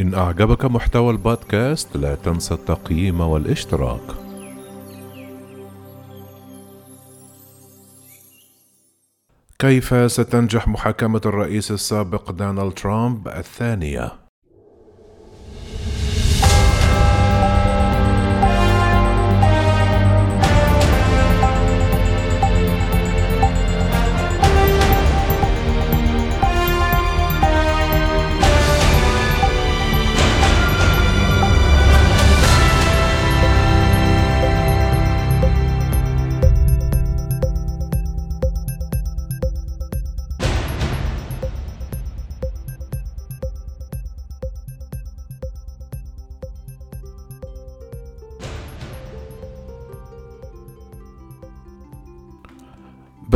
إن أعجبك محتوى البودكاست لا تنسى التقييم والاشتراك. كيف ستنجح محاكمة الرئيس السابق دونالد ترامب الثانية؟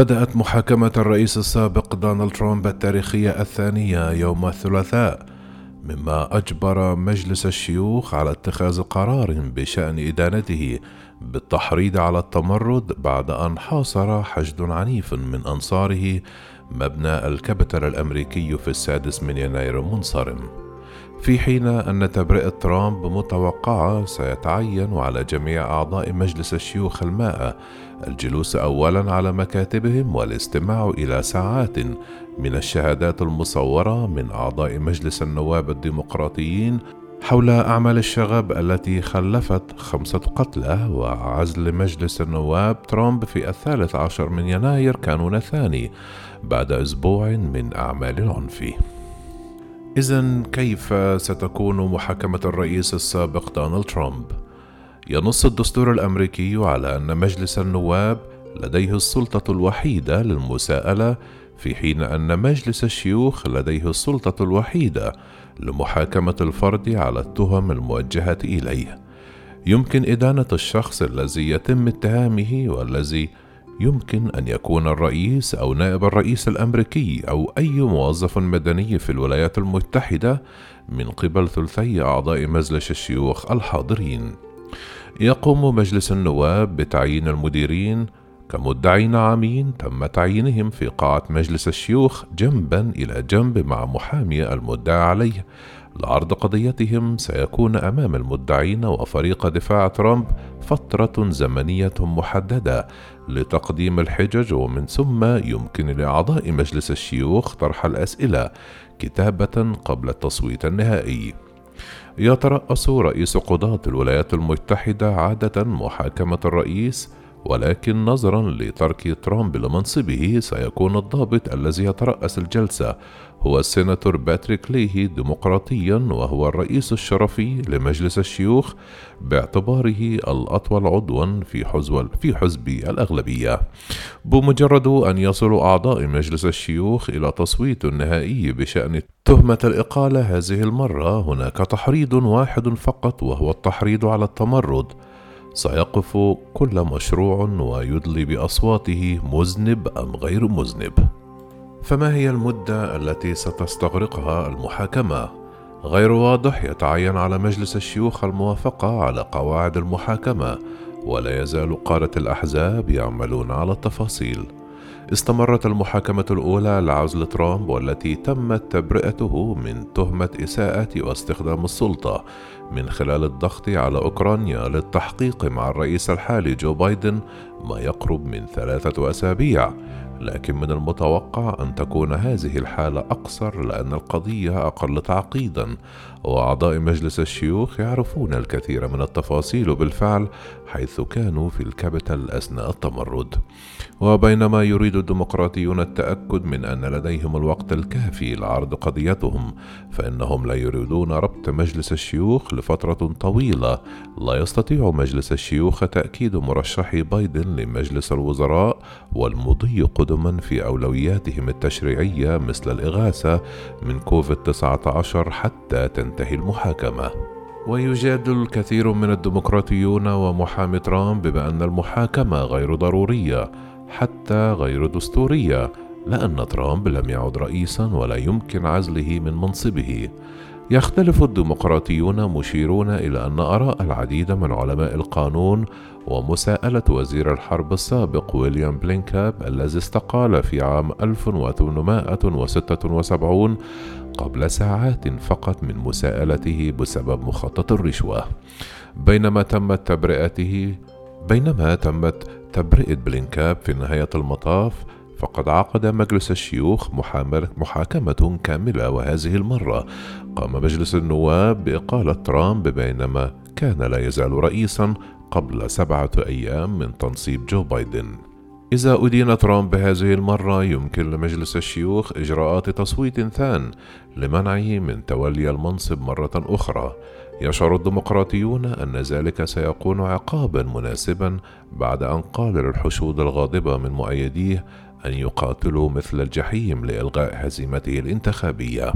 بدأت محاكمة الرئيس السابق دونالد ترامب التاريخية الثانية يوم الثلاثاء مما أجبر مجلس الشيوخ على اتخاذ قرار بشأن إدانته بالتحريض على التمرد بعد أن حاصر حشد عنيف من أنصاره مبنى الكابيتال الأمريكي في السادس من يناير المنصرم في حين أن تبرئة ترامب متوقعة سيتعين على جميع أعضاء مجلس الشيوخ المائة الجلوس أولا على مكاتبهم والاستماع إلى ساعات من الشهادات المصورة من أعضاء مجلس النواب الديمقراطيين حول أعمال الشغب التي خلفت خمسة قتلى وعزل مجلس النواب ترامب في الثالث عشر من يناير كانون الثاني بعد أسبوع من أعمال العنف. إذا كيف ستكون محاكمة الرئيس السابق دونالد ترامب؟ ينص الدستور الأمريكي على أن مجلس النواب لديه السلطة الوحيدة للمساءلة في حين أن مجلس الشيوخ لديه السلطة الوحيدة لمحاكمة الفرد على التهم الموجهة إليه. يمكن إدانة الشخص الذي يتم اتهامه والذي يمكن أن يكون الرئيس أو نائب الرئيس الأمريكي أو أي موظف مدني في الولايات المتحدة من قبل ثلثي أعضاء مجلس الشيوخ الحاضرين. يقوم مجلس النواب بتعيين المديرين كمدعين عامين تم تعيينهم في قاعة مجلس الشيوخ جنبا إلى جنب مع محامي المدعى عليه لعرض قضيتهم سيكون أمام المدعين وفريق دفاع ترامب فترة زمنية محددة لتقديم الحجج ومن ثم يمكن لأعضاء مجلس الشيوخ طرح الأسئلة كتابة قبل التصويت النهائي. يترأس رئيس قضاة الولايات المتحدة عادة محاكمة الرئيس ولكن نظرا لترك ترامب لمنصبه سيكون الضابط الذي يترأس الجلسة هو السيناتور باتريك ليهي ديمقراطيا وهو الرئيس الشرفي لمجلس الشيوخ باعتباره الأطول عضوا في حزب في حزب الأغلبية. بمجرد أن يصل أعضاء مجلس الشيوخ إلى تصويت نهائي بشأن تهمة الإقالة هذه المرة هناك تحريض واحد فقط وهو التحريض على التمرد. سيقف كل مشروع ويدلي بأصواته مذنب أم غير مذنب. فما هي المدة التي ستستغرقها المحاكمة؟ غير واضح يتعين على مجلس الشيوخ الموافقة على قواعد المحاكمة ولا يزال قادة الأحزاب يعملون على التفاصيل. استمرت المحاكمة الأولى لعزل ترامب والتي تمت تبرئته من تهمة إساءة واستخدام السلطة من خلال الضغط على أوكرانيا للتحقيق مع الرئيس الحالي جو بايدن ما يقرب من ثلاثة أسابيع. لكن من المتوقع أن تكون هذه الحالة أقصر لأن القضية أقل تعقيدا وأعضاء مجلس الشيوخ يعرفون الكثير من التفاصيل بالفعل حيث كانوا في الكابيتال أثناء التمرد. وبينما يريد الديمقراطيون التأكد من أن لديهم الوقت الكافي لعرض قضيتهم فإنهم لا يريدون ربط مجلس الشيوخ لفترة طويلة. لا يستطيع مجلس الشيوخ تأكيد مرشحي بايدن لمجلس الوزراء والمضي قدما في أولوياتهم التشريعية مثل الإغاثة من كوفيد 19 حتى تنتهي المحاكمة. ويجادل الكثير من الديمقراطيون ومحامي ترامب بأن المحاكمة غير ضرورية حتى غير دستورية لأن ترامب لم يعد رئيسا ولا يمكن عزله من منصبه. يختلف الديمقراطيون مشيرون إلى أن آراء العديد من علماء القانون ومساءلة وزير الحرب السابق ويليام بلينكاب الذي استقال في عام 1876 قبل ساعات فقط من مساءلته بسبب مخطط الرشوة. بينما تمت تبرئته بينما تمت تبرئة بلينكاب في نهاية المطاف فقد عقد مجلس الشيوخ محاكمة كاملة وهذه المرة. قام مجلس النواب بإقالة ترامب بينما كان لا يزال رئيسا قبل سبعة أيام من تنصيب جو بايدن. إذا أدين ترامب بهذه المرة يمكن لمجلس الشيوخ إجراءات تصويت ثان لمنعه من تولي المنصب مرة أخرى. يشعر الديمقراطيون أن ذلك سيكون عقابا مناسبا بعد أن قال للحشود الغاضبة من مؤيديه أن يقاتلوا مثل الجحيم لإلغاء هزيمته الانتخابية.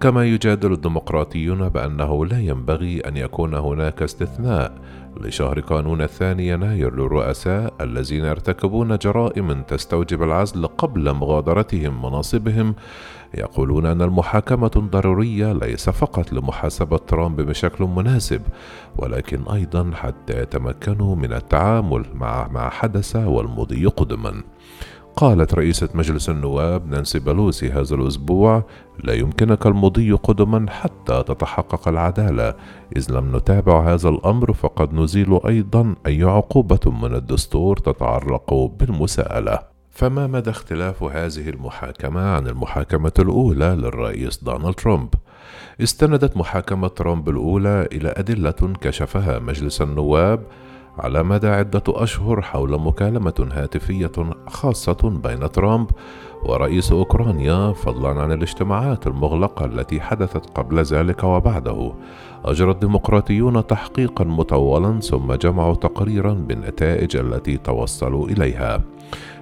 كما يجادل الديمقراطيون بأنه لا ينبغي أن يكون هناك استثناء لشهر كانون الثاني يناير للرؤساء الذين يرتكبون جرائم تستوجب العزل قبل مغادرتهم مناصبهم. يقولون أن المحاكمة الضرورية ليس فقط لمحاسبة ترامب بشكل مناسب ولكن أيضا حتى يتمكنوا من التعامل مع ما حدث والمضي قدما. قالت رئيسة مجلس النواب نانسي بلوسي هذا الأسبوع لا يمكنك المضي قدما حتى تتحقق العدالة إذ لم نتابع هذا الأمر فقد نزيل أيضا أي عقوبة من الدستور تتعلق بالمساءلة فما مدى اختلاف هذه المحاكمة عن المحاكمة الأولى للرئيس دونالد ترامب؟ استندت محاكمة ترامب الأولى إلى أدلة كشفها مجلس النواب على مدى عدة أشهر حول مكالمة هاتفية خاصة بين ترامب ورئيس أوكرانيا فضلا عن الاجتماعات المغلقة التي حدثت قبل ذلك وبعده. أجرى الديمقراطيون تحقيقا مطولا ثم جمعوا تقريرا بالنتائج التي توصلوا إليها.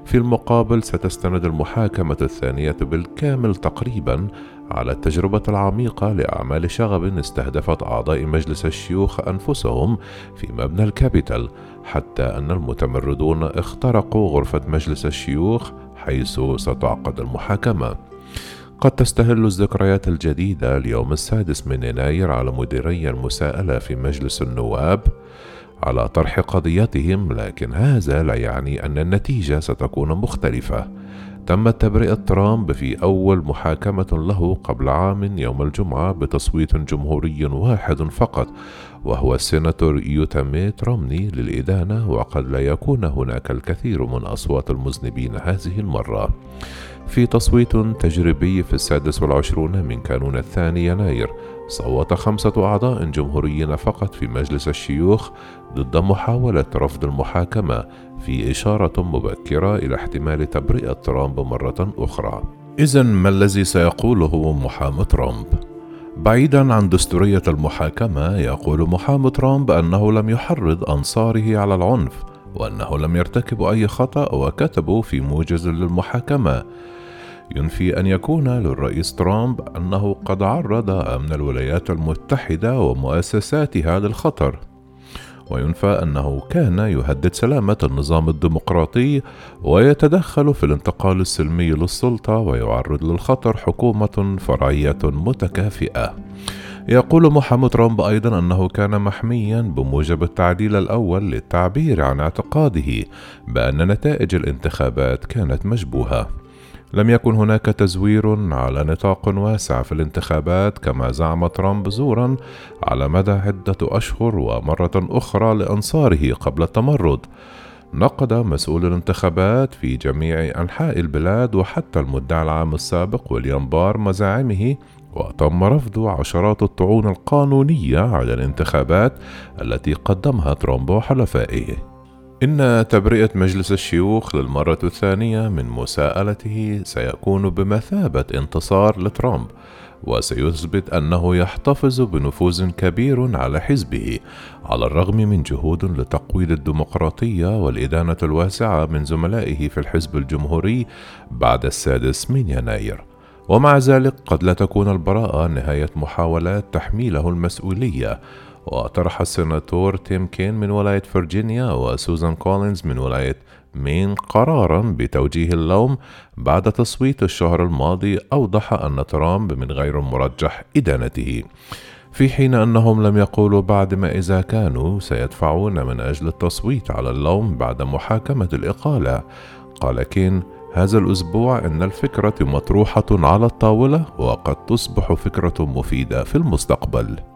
في المقابل ستستند المحاكمة الثانية بالكامل تقريبا على التجربة العميقة لأعمال شغب استهدفت أعضاء مجلس الشيوخ أنفسهم في مبنى الكابيتال حتى أن المتمردون اخترقوا غرفة مجلس الشيوخ حيث ستعقد المحاكمة. قد تستهل الذكريات الجديدة اليوم السادس من يناير على مديري المساءلة في مجلس النواب على طرح قضيتهم لكن هذا لا يعني أن النتيجة ستكون مختلفة. تمت تبرئة ترامب في أول محاكمة له قبل عام يوم الجمعة بتصويت جمهوري واحد فقط وهو السيناتور يوتا ميت رومني للإدانة وقد لا يكون هناك الكثير من أصوات المذنبين هذه المرة. في تصويت تجريبي في السادس والعشرون من كانون الثاني يناير صوت خمسة أعضاء جمهوريين فقط في مجلس الشيوخ ضد محاولة رفض المحاكمة في إشارة مبكرة إلى احتمال تبرئة ترامب مرة أخرى. إذا ما الذي سيقوله محامي ترامب؟ بعيدا عن دستورية المحاكمة يقول محامي ترامب أنه لم يحرض أنصاره على العنف وأنه لم يرتكب أي خطأ وكتبوا في موجز للمحاكمة ينفي أن يكون للرئيس ترامب أنه قد عرض أمن الولايات المتحدة ومؤسساتها للخطر وينفى أنه كان يهدد سلامة النظام الديمقراطي ويتدخل في الانتقال السلمي للسلطة ويعرض للخطر حكومة فرعية متكافئة. يقول محمد ترامب أيضا أنه كان محميا بموجب التعديل الأول للتعبير عن اعتقاده بأن نتائج الانتخابات كانت مشبوهة. لم يكن هناك تزوير على نطاق واسع في الانتخابات كما زعم ترامب زورا على مدى عدة أشهر ومرة أخرى لأنصاره قبل التمرد. نقد مسؤول الانتخابات في جميع أنحاء البلاد وحتى المدعي العام السابق ويليام بار مزاعمه وتم رفض عشرات الطعون القانونية على الانتخابات التي قدمها ترامب وحلفائه إن تبرئة مجلس الشيوخ للمرة الثانية من مساءلته سيكون بمثابة انتصار لترامب وسيثبت أنه يحتفظ بنفوذ كبير على حزبه على الرغم من جهود لتقويض الديمقراطية والإدانة الواسعة من زملائه في الحزب الجمهوري بعد السادس من يناير. ومع ذلك قد لا تكون البراءة نهاية محاولات تحميله المسؤولية وطرح السيناتور تيم كين من ولاية فرجينيا وسوزان كولينز من ولاية مين قرارا بتوجيه اللوم بعد تصويت الشهر الماضي أوضح أن ترامب من غير مرجح إدانته. في حين أنهم لم يقولوا بعد ما إذا كانوا سيدفعون من أجل التصويت على اللوم بعد محاكمة الإقالة. قال كين هذا الأسبوع إن الفكرة مطروحة على الطاولة وقد تصبح فكرة مفيدة في المستقبل.